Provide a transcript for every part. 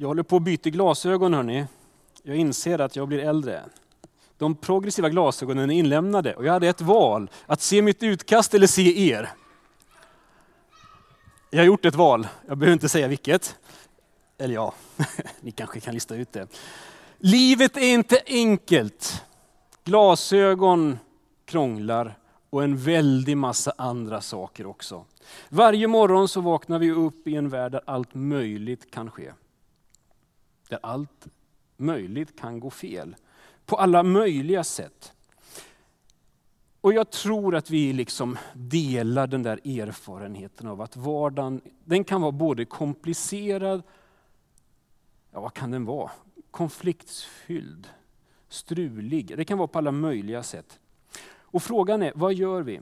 Jag håller på att byta glasögon hörni. Jag inser att jag blir äldre. De progressiva glasögonen är inlämnade och jag hade ett val, att se mitt utkast eller se er. Jag har gjort ett val, jag behöver inte säga vilket. Eller ja, ni kanske kan lista ut det. Livet är inte enkelt. Glasögon krånglar och en väldig massa andra saker också. Varje morgon så vaknar vi upp i en värld där allt möjligt kan ske. Där allt möjligt kan gå fel. På alla möjliga sätt. Och jag tror att vi liksom delar den där erfarenheten av att vardagen den kan vara både komplicerad, ja vad kan den vara? Konfliktfylld, strulig. Det kan vara på alla möjliga sätt. Och frågan är, vad gör vi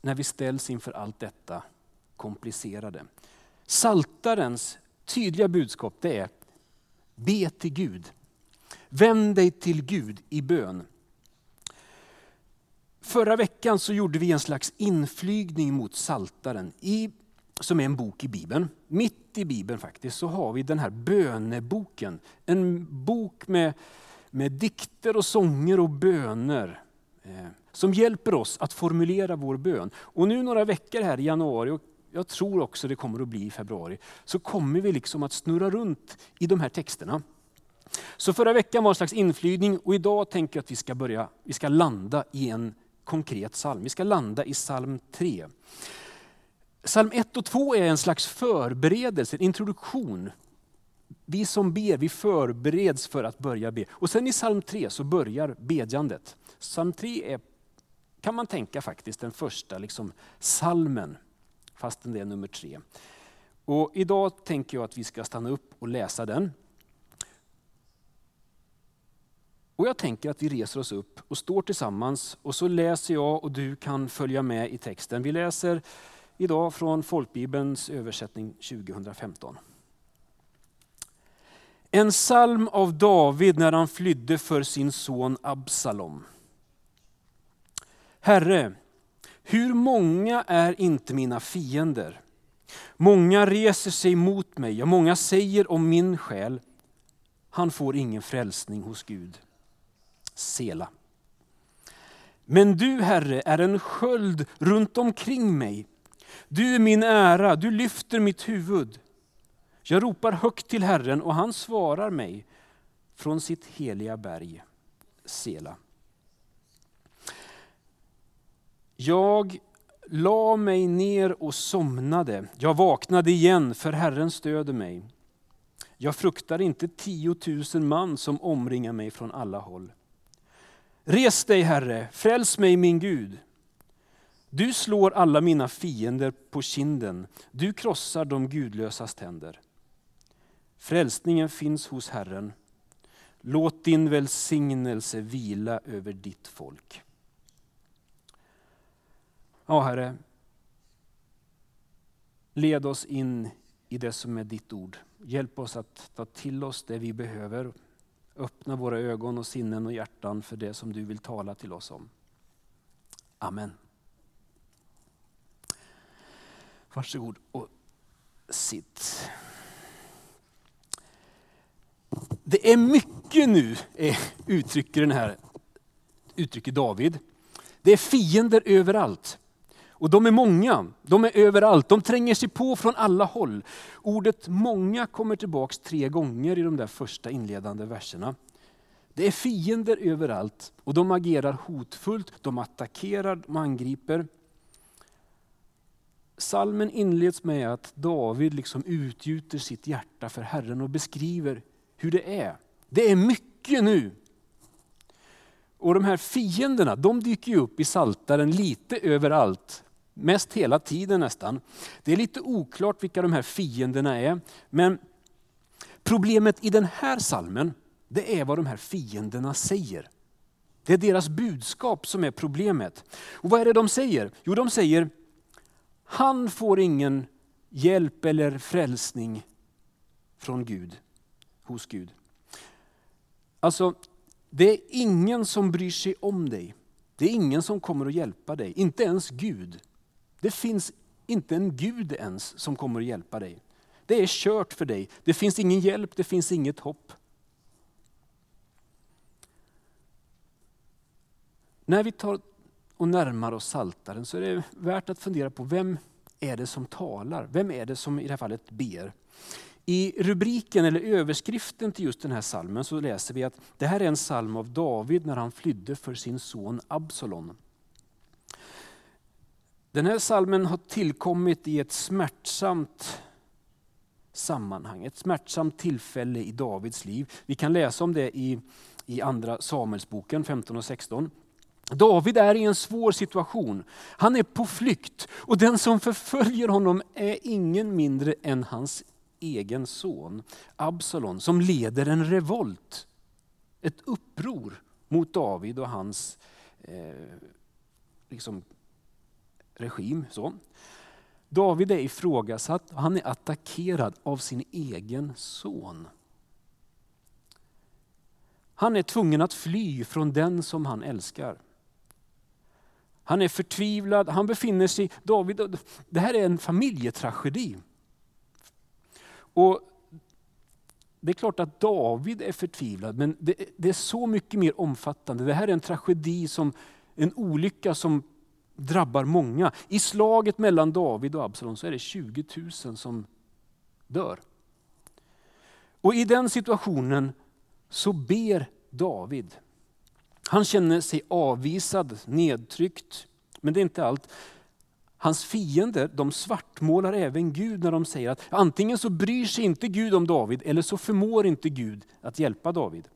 när vi ställs inför allt detta komplicerade? Saltarens tydliga budskap det är, be till Gud. Vänd dig till Gud i bön. Förra veckan så gjorde vi en slags inflygning mot Saltaren i, som är en bok i Bibeln. Mitt i Bibeln faktiskt så har vi den här böneboken. En bok med, med dikter och sånger och böner. Eh, som hjälper oss att formulera vår bön. Och nu några veckor här i januari, och jag tror också det kommer att bli i februari, så kommer vi liksom att snurra runt i de här texterna. Så förra veckan var en slags inflygning och idag tänker jag att vi ska börja, vi ska landa i en konkret psalm. Vi ska landa i psalm 3. Psalm 1 och 2 är en slags förberedelse, en introduktion. Vi som ber, vi förbereds för att börja be. Och sen i psalm 3 så börjar bedjandet. Psalm 3 är, kan man tänka faktiskt, den första liksom, salmen, fastän det är nummer tre. Och idag tänker jag att vi ska stanna upp och läsa den. Och jag tänker att vi reser oss upp och står tillsammans och så läser jag och du kan följa med i texten. Vi läser idag från Folkbibelns översättning 2015. En psalm av David när han flydde för sin son Absalom. Herre, hur många är inte mina fiender? Många reser sig mot mig och många säger om min själ, han får ingen frälsning hos Gud. Sela. Men du, Herre, är en sköld runt omkring mig. Du är min ära, du lyfter mitt huvud. Jag ropar högt till Herren och han svarar mig från sitt heliga berg, Sela. Jag la mig ner och somnade. Jag vaknade igen, för Herren stöder mig. Jag fruktar inte tiotusen man som omringar mig från alla håll. Res dig Herre, fräls mig min Gud. Du slår alla mina fiender på kinden, du krossar de gudlösas tänder. Frälsningen finns hos Herren. Låt din välsignelse vila över ditt folk. Ja, Herre, led oss in i det som är ditt ord. Hjälp oss att ta till oss det vi behöver Öppna våra ögon och sinnen och hjärtan för det som du vill tala till oss om. Amen. Varsågod och sitt. Det är mycket nu, eh, uttrycker, den här, uttrycker David. Det är fiender överallt. Och de är många, de är överallt, de tränger sig på från alla håll. Ordet många kommer tillbaks tre gånger i de där första inledande verserna. Det är fiender överallt och de agerar hotfullt, de attackerar, de angriper. Salmen inleds med att David liksom utgjuter sitt hjärta för Herren och beskriver hur det är. Det är mycket nu. Och de här fienderna, de dyker upp i saltaren lite överallt. Mest hela tiden nästan. Det är lite oklart vilka de här fienderna är. Men problemet i den här salmen, det är vad de här fienderna säger. Det är deras budskap som är problemet. Och vad är det de säger? Jo, de säger, han får ingen hjälp eller frälsning från Gud, hos Gud. Alltså, det är ingen som bryr sig om dig. Det är ingen som kommer att hjälpa dig, inte ens Gud. Det finns inte en Gud ens som kommer att hjälpa dig. Det är kört för dig. Det finns ingen hjälp, det finns inget hopp. När vi tar och närmar oss saltaren så är det värt att fundera på vem är det som talar? Vem är det som i det här fallet ber? I rubriken eller överskriften till just den här salmen så läser vi att det här är en psalm av David när han flydde för sin son Absalom. Den här salmen har tillkommit i ett smärtsamt sammanhang, ett smärtsamt tillfälle i Davids liv. Vi kan läsa om det i, i andra Samuelsboken 15 och 16. David är i en svår situation. Han är på flykt och den som förföljer honom är ingen mindre än hans egen son Absalon som leder en revolt, ett uppror mot David och hans eh, liksom, regim. Så. David är ifrågasatt och han är attackerad av sin egen son. Han är tvungen att fly från den som han älskar. Han är förtvivlad, han befinner sig, David, det här är en familjetragedi. Och det är klart att David är förtvivlad, men det, det, är så mycket mer omfattande. Det här är en tragedi, som, en olycka som drabbar många. I slaget mellan David och Absalom så är det 20 000 som dör. Och i den situationen så ber David. Han känner sig avvisad, nedtryckt. Men det är inte allt. Hans fiender de svartmålar även Gud när de säger att antingen så bryr sig inte Gud om David eller så förmår inte Gud att hjälpa David.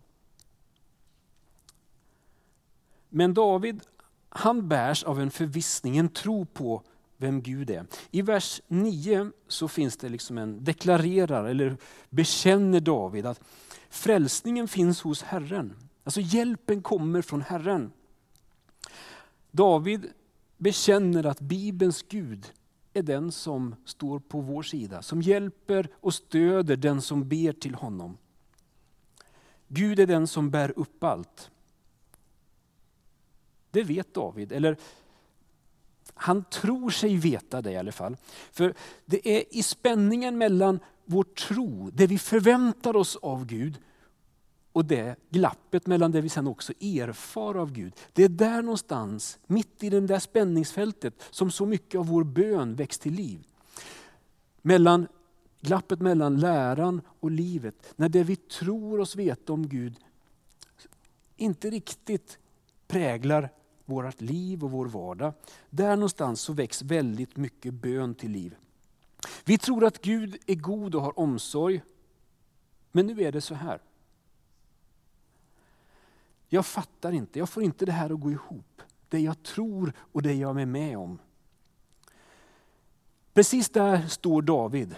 Men David han bärs av en förvissning, en tro på vem Gud är. I vers 9 så finns det liksom en deklarerar eller bekänner David att frälsningen finns hos Herren. Alltså hjälpen kommer från Herren. David bekänner att Bibelns Gud är den som står på vår sida, som hjälper och stöder den som ber till honom. Gud är den som bär upp allt. Det vet David, eller han tror sig veta det i alla fall. För det är i spänningen mellan vår tro, det vi förväntar oss av Gud, och det glappet mellan det vi sen också erfar av Gud. Det är där någonstans, mitt i det där spänningsfältet, som så mycket av vår bön väcks till liv. Mellan, glappet mellan läran och livet, när det vi tror oss veta om Gud inte riktigt präglar vårt liv och vår vardag. Där någonstans så väcks väldigt mycket bön till liv. Vi tror att Gud är god och har omsorg. Men nu är det så här. Jag fattar inte, jag får inte det här att gå ihop. Det jag tror och det jag är med om. Precis där står David.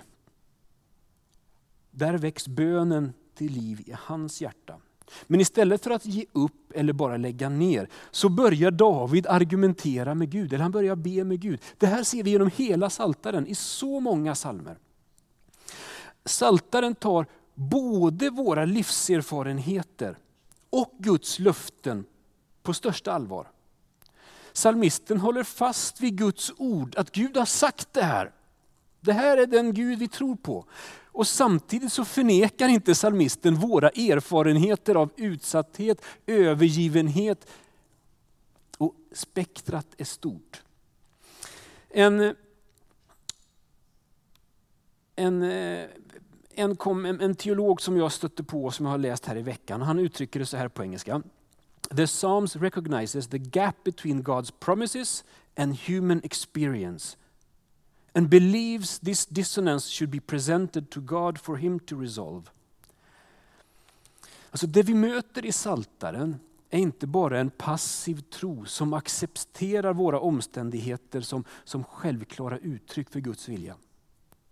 Där väcks bönen till liv i hans hjärta. Men istället för att ge upp eller bara lägga ner så börjar David argumentera med Gud, eller han börjar be med Gud. Det här ser vi genom hela Saltaren i så många salmer. Saltaren tar både våra livserfarenheter och Guds löften på största allvar. Salmisten håller fast vid Guds ord, att Gud har sagt det här. Det här är den Gud vi tror på. Och samtidigt så förnekar inte salmisten våra erfarenheter av utsatthet, övergivenhet och spektrat är stort. En, en eh, en, kom, en, teolog som jag stötte på, som jag har läst här i veckan, han uttrycker det så här på engelska. The Psalms recognizes the gap between God's promises and human experience and believes this dissonance should be presented to God for him to resolve. Alltså det vi möter i Saltaren är inte bara en passiv tro som accepterar våra omständigheter som, som självklara uttryck för Guds vilja.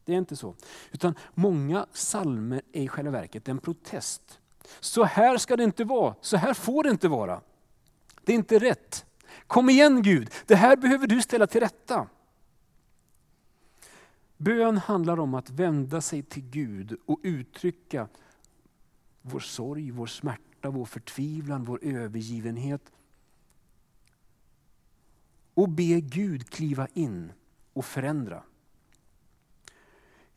Det är inte så. Utan många salmer är i själva verket en protest. Så här ska det inte vara, så här får det inte vara. Det är inte rätt. Kom igen Gud, det här behöver du ställa till rätta. Bön handlar om att vända sig till Gud och uttrycka vår sorg, vår smärta, vår förtvivlan, vår övergivenhet. Och be Gud kliva in och förändra.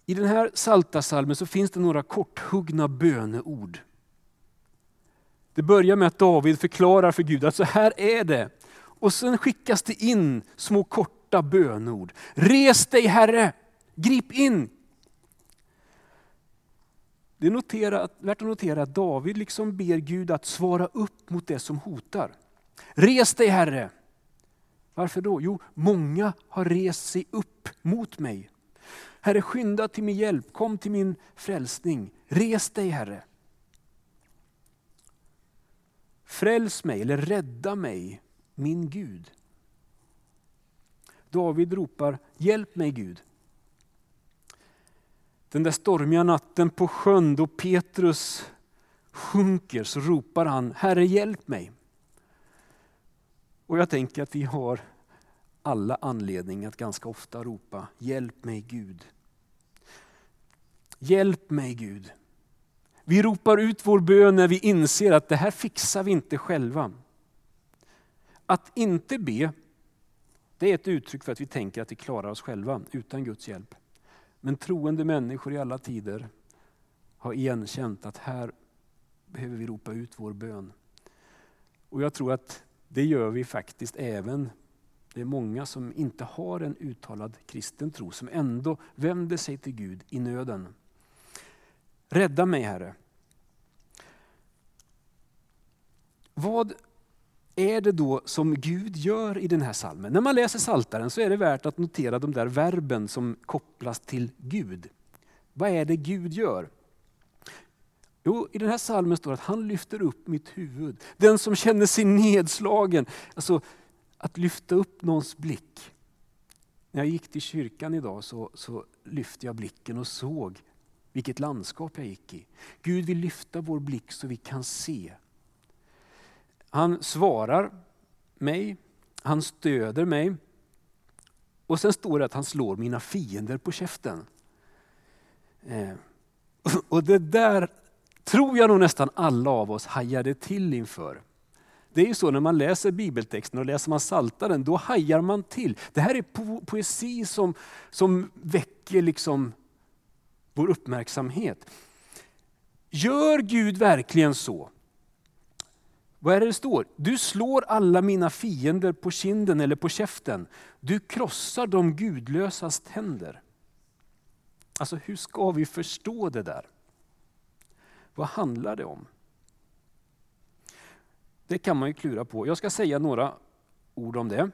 I den här saltasalmen så finns det några korthuggna böneord. Det börjar med att David förklarar för Gud att så här är det. Och sen skickas det in små korta bönord. Res dig Herre, grip in. Det är notera, värt att notera att David liksom ber Gud att svara upp mot det som hotar. Res dig Herre. Varför då? Jo, många har rest sig upp mot mig. Herre, skynda till min hjälp, kom till min frälsning. Res dig Herre. Fräls mig eller rädda mig, min Gud. David ropar, hjälp mig Gud. Den där stormiga natten på sjön då Petrus sjunker så ropar han, Herre hjälp mig. Och jag tänker att vi har alla anledning att ganska ofta ropa, hjälp mig Gud. Hjälp mig Gud. Vi ropar ut vår bön när vi inser att det här fixar vi inte själva. Att inte be, det är ett uttryck för att vi tänker att vi klarar oss själva utan Guds hjälp. Men troende människor i alla tider har igenkänt att här behöver vi ropa ut vår bön. Och jag tror att det gör vi faktiskt även det är många som inte har en uttalad kristen tro, som ändå vänder sig till Gud i nöden. Rädda mig Herre. Vad är det då som Gud gör i den här salmen? När man läser saltaren så är det värt att notera de där verben som kopplas till Gud. Vad är det Gud gör? Jo, i den här salmen står det att han lyfter upp mitt huvud. Den som känner sig nedslagen. Alltså, att lyfta upp någons blick. När jag gick till kyrkan idag så, så lyfte jag blicken och såg vilket landskap jag gick i. Gud vill lyfta vår blick så vi kan se. Han svarar mig, han stöder mig. Och sen står det att han slår mina fiender på käften. Eh, och det där tror jag nog nästan alla av oss hajade till inför. Det är ju så när man läser bibeltexten och läser man saltaren, då hajar man till. Det här är po poesi som, som väcker liksom vår uppmärksamhet. Gör Gud verkligen så? Vad är det det står? Du slår alla mina fiender på kinden eller på käften. Du krossar de gudlösas tänder. Alltså hur ska vi förstå det där? Vad handlar det om? Det kan man ju klura på. Jag ska säga några ord om det.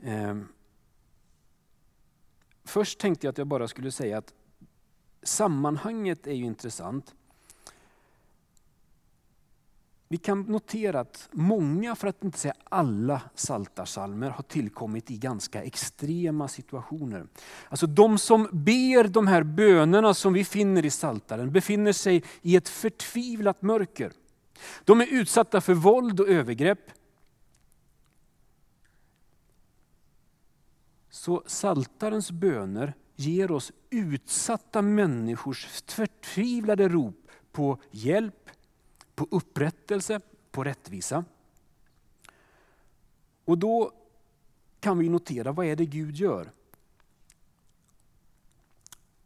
Ehm, först tänkte jag att jag bara skulle säga att sammanhanget är ju intressant. Vi kan notera att många, för att inte säga alla, saltarsalmer har tillkommit i ganska extrema situationer. Alltså de som ber de här bönerna som vi finner i saltaren befinner sig i ett förtvivlat mörker. De är utsatta för våld och övergrepp. Så saltarens böner ger oss utsatta människors förtvivlade rop på hjälp, på upprättelse, på rättvisa. Och då kan vi notera, vad är det Gud gör?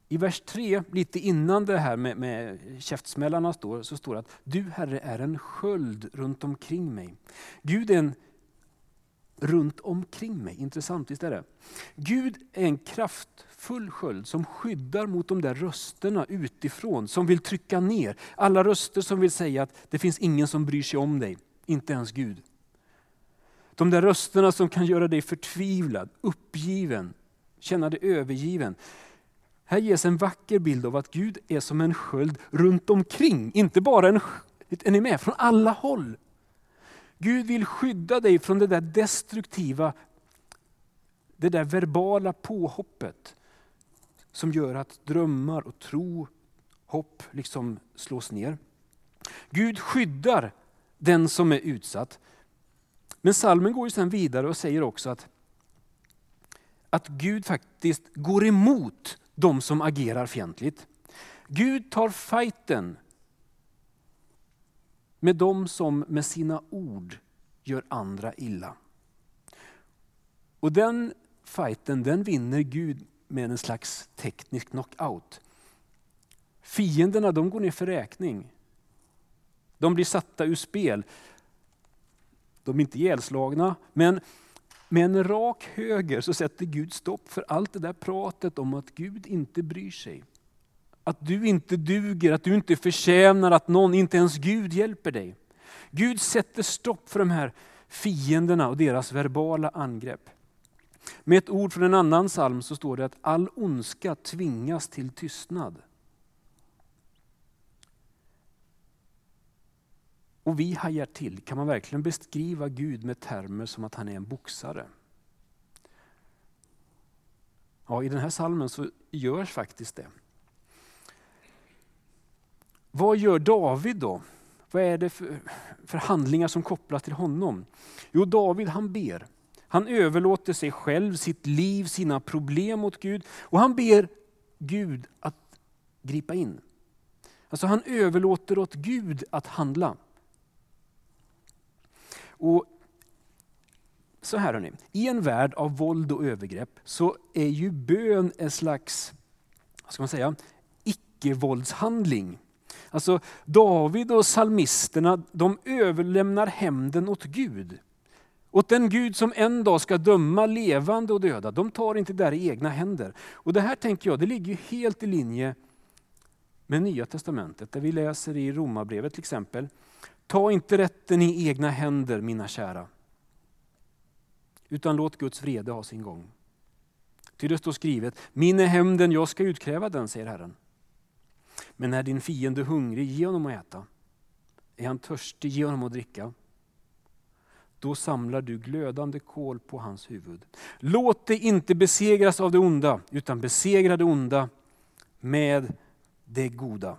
I vers 3, lite innan det här med, med käftsmällarna står, så står det att du Herre är en sköld runt omkring mig. Gud är en runt omkring mig. Intressant, visst är det? Gud är en kraftfull sköld som skyddar mot de där rösterna utifrån som vill trycka ner. Alla röster som vill säga att det finns ingen som bryr sig om dig, inte ens Gud. De där rösterna som kan göra dig förtvivlad, uppgiven, känna dig övergiven. Här ges en vacker bild av att Gud är som en sköld runt omkring, inte bara en, är ni med? Från alla håll. Gud vill skydda dig från det där destruktiva, det där verbala påhoppet som gör att drömmar och tro, hopp liksom slås ner. Gud skyddar den som är utsatt. Men salmen går ju sen vidare och säger också att, att Gud faktiskt går emot de som agerar fientligt. Gud tar fighten med de som med sina ord gör andra illa. Och den fighten den vinner Gud med en slags teknisk knockout. Fienderna de går ner för räkning. De blir satta ur spel. De är inte ihjälslagna, men med en rak höger så sätter Gud stopp för allt det där pratet om att Gud inte bryr sig. Att du inte duger, att du inte förtjänar, att någon, inte ens Gud hjälper dig. Gud sätter stopp för de här fienderna och deras verbala angrepp. Med ett ord från en annan psalm så står det att all ondska tvingas till tystnad. Och vi hajar till. Kan man verkligen beskriva Gud med termer som att han är en boxare? Ja, i den här salmen så görs faktiskt det. Vad gör David då? Vad är det för, för handlingar som kopplas till honom? Jo, David han ber. Han överlåter sig själv, sitt liv, sina problem åt Gud och han ber Gud att gripa in. Alltså han överlåter åt Gud att handla. Och så här hörni, I en värld av våld och övergrepp så är ju bön en slags vad ska man säga, icke-våldshandling. Alltså David och salmisterna de överlämnar hämnden åt Gud. Åt den Gud som en dag ska döma levande och döda. De tar inte det där i egna händer. Och Det här tänker jag, det ligger helt i linje med Nya Testamentet. Där vi läser i Romarbrevet till exempel. Ta inte rätten i egna händer mina kära. Utan låt Guds vrede ha sin gång. Ty det står skrivet, min är hämnden, jag ska utkräva den, säger Herren. Men är din fiende hungrig, ge honom att äta. Är han törstig, ge honom att dricka. Då samlar du glödande kol på hans huvud. Låt dig inte besegras av det onda, utan besegra det onda med det goda.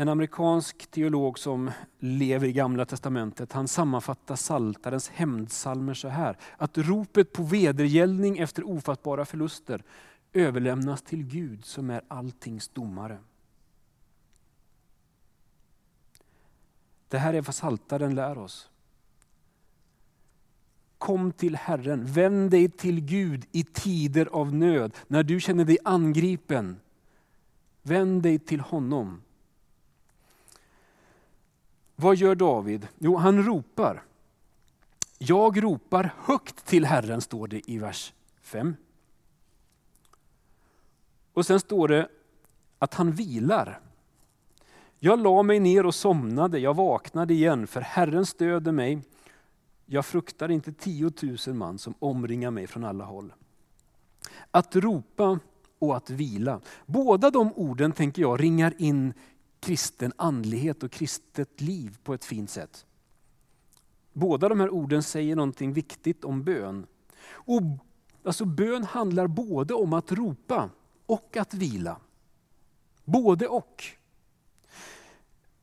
En amerikansk teolog som lever i Gamla Testamentet, han sammanfattar Saltarens hämndsalmer så här. Att ropet på vedergällning efter ofattbara förluster överlämnas till Gud som är alltings domare. Det här är vad Saltaren lär oss. Kom till Herren, vänd dig till Gud i tider av nöd. När du känner dig angripen, vänd dig till honom. Vad gör David? Jo, han ropar. Jag ropar högt till Herren, står det i vers 5. Och sen står det att han vilar. Jag la mig ner och somnade, jag vaknade igen, för Herren stöder mig. Jag fruktar inte tiotusen man som omringar mig från alla håll. Att ropa och att vila. Båda de orden tänker jag ringar in kristen andlighet och kristet liv på ett fint sätt. Båda de här orden säger någonting viktigt om bön. Och, alltså bön handlar både om att ropa och att vila. Både och.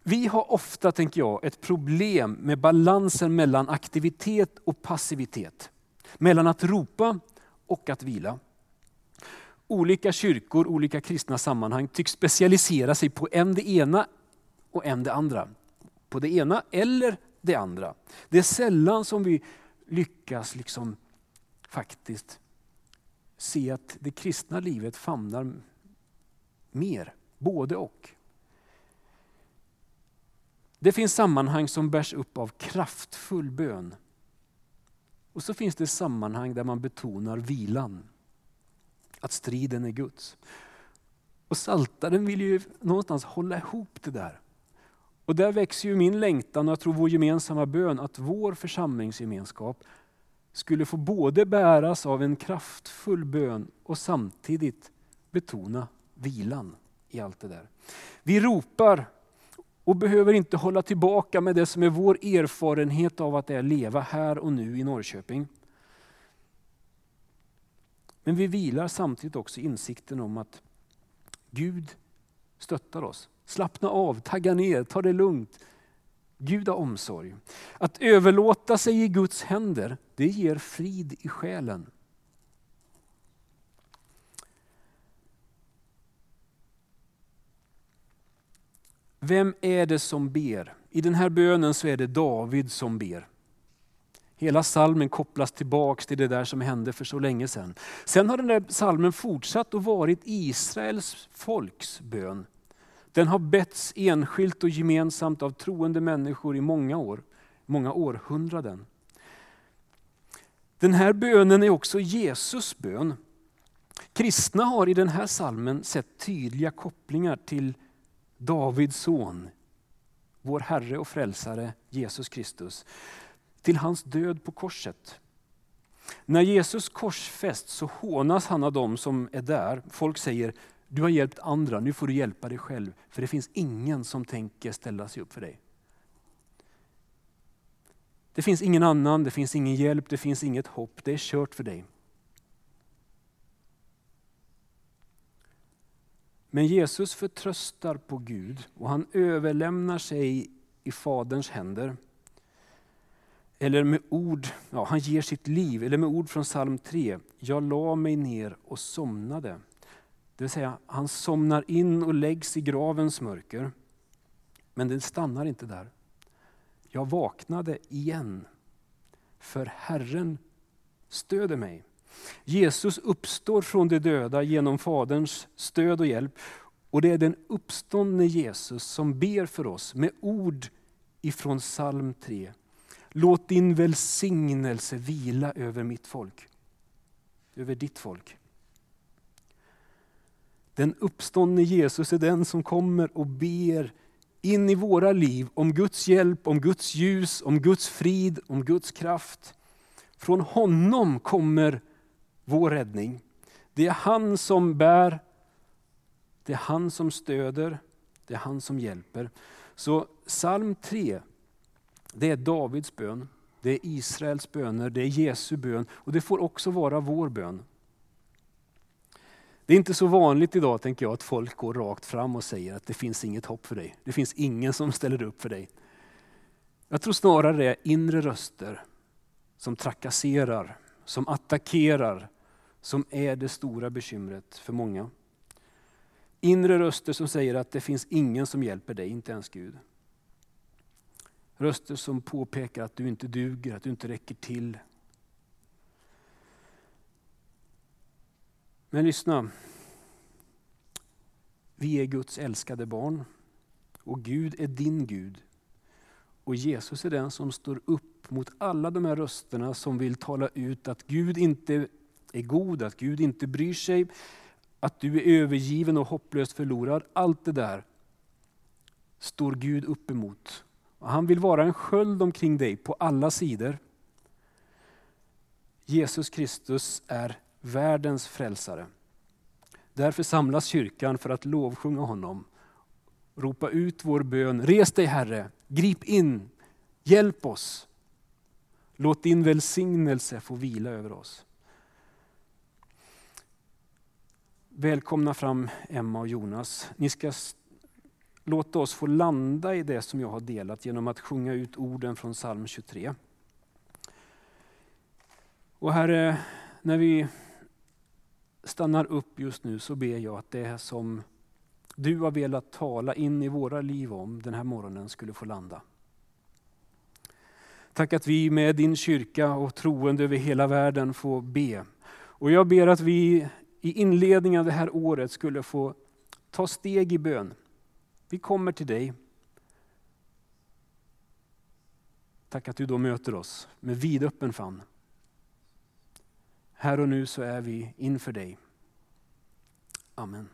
Vi har ofta, tänker jag, ett problem med balansen mellan aktivitet och passivitet. Mellan att ropa och att vila. Olika kyrkor, olika kristna sammanhang tycks specialisera sig på en det ena och en det andra. På det ena eller det andra. Det är sällan som vi lyckas liksom faktiskt se att det kristna livet famnar mer, både och. Det finns sammanhang som bärs upp av kraftfull bön. Och så finns det sammanhang där man betonar vilan att striden är Guds. Och Saltaren vill ju någonstans hålla ihop det där. Och där växer ju min längtan och jag tror vår gemensamma bön att vår församlingsgemenskap skulle få både bäras av en kraftfull bön och samtidigt betona vilan i allt det där. Vi ropar och behöver inte hålla tillbaka med det som är vår erfarenhet av att det är leva här och nu i Norrköping. Men vi vilar samtidigt också insikten om att Gud stöttar oss. Slappna av, tagga ner, ta det lugnt. Gud har omsorg. Att överlåta sig i Guds händer, det ger frid i själen. Vem är det som ber? I den här bönen så är det David som ber. Hela salmen kopplas tillbaks till det där som hände för så länge sedan. Sen har den där salmen fortsatt och varit Israels folks bön. Den har betts enskilt och gemensamt av troende människor i många år, många århundraden. Den här bönen är också Jesus bön. Kristna har i den här salmen sett tydliga kopplingar till Davids son, vår Herre och Frälsare Jesus Kristus, till hans död på korset. När Jesus korsfästs så hånas han av dem som är där. Folk säger, du har hjälpt andra, nu får du hjälpa dig själv. För det finns ingen som tänker ställa sig upp för dig. Det finns ingen annan, det finns ingen hjälp, det finns inget hopp. Det är kört för dig. Men Jesus förtröstar på Gud och han överlämnar sig i Faderns händer. Eller med ord, ja, han ger sitt liv, eller med ord från psalm 3. Jag la mig ner och somnade. Det vill säga, han somnar in och läggs i gravens mörker. Men den stannar inte där. Jag vaknade igen, för Herren stöder mig. Jesus uppstår från de döda genom Faderns stöd och hjälp. Och det är den uppståndne Jesus som ber för oss med ord ifrån psalm 3. Låt din välsignelse vila över mitt folk, över ditt folk. Den uppståndne Jesus är den som kommer och ber in i våra liv om Guds hjälp, om Guds ljus, om Guds frid, om Guds kraft. Från honom kommer vår räddning. Det är han som bär, det är han som stöder, det är han som hjälper. Så psalm 3, det är Davids bön, det är Israels böner, det är Jesu bön och det får också vara vår bön. Det är inte så vanligt idag tänker jag att folk går rakt fram och säger att det finns inget hopp för dig. Det finns ingen som ställer upp för dig. Jag tror snarare det är inre röster som trakasserar, som attackerar, som är det stora bekymret för många. Inre röster som säger att det finns ingen som hjälper dig, inte ens Gud. Röster som påpekar att du inte duger, att du inte räcker till. Men lyssna. Vi är Guds älskade barn och Gud är din Gud. Och Jesus är den som står upp mot alla de här rösterna som vill tala ut att Gud inte är god, att Gud inte bryr sig, att du är övergiven och hopplöst förlorad. Allt det där står Gud upp emot. Och han vill vara en sköld omkring dig på alla sidor. Jesus Kristus är världens frälsare. Därför samlas kyrkan för att lovsjunga honom. Ropa ut vår bön, res dig Herre, grip in, hjälp oss. Låt din välsignelse få vila över oss. Välkomna fram Emma och Jonas. Ni ska Låt oss få landa i det som jag har delat genom att sjunga ut orden från psalm 23. Och Herre, när vi stannar upp just nu så ber jag att det som du har velat tala in i våra liv om den här morgonen skulle få landa. Tack att vi med din kyrka och troende över hela världen får be. Och jag ber att vi i inledningen av det här året skulle få ta steg i bön. Vi kommer till dig. Tack att du då möter oss med vidöppen famn. Här och nu så är vi inför dig. Amen.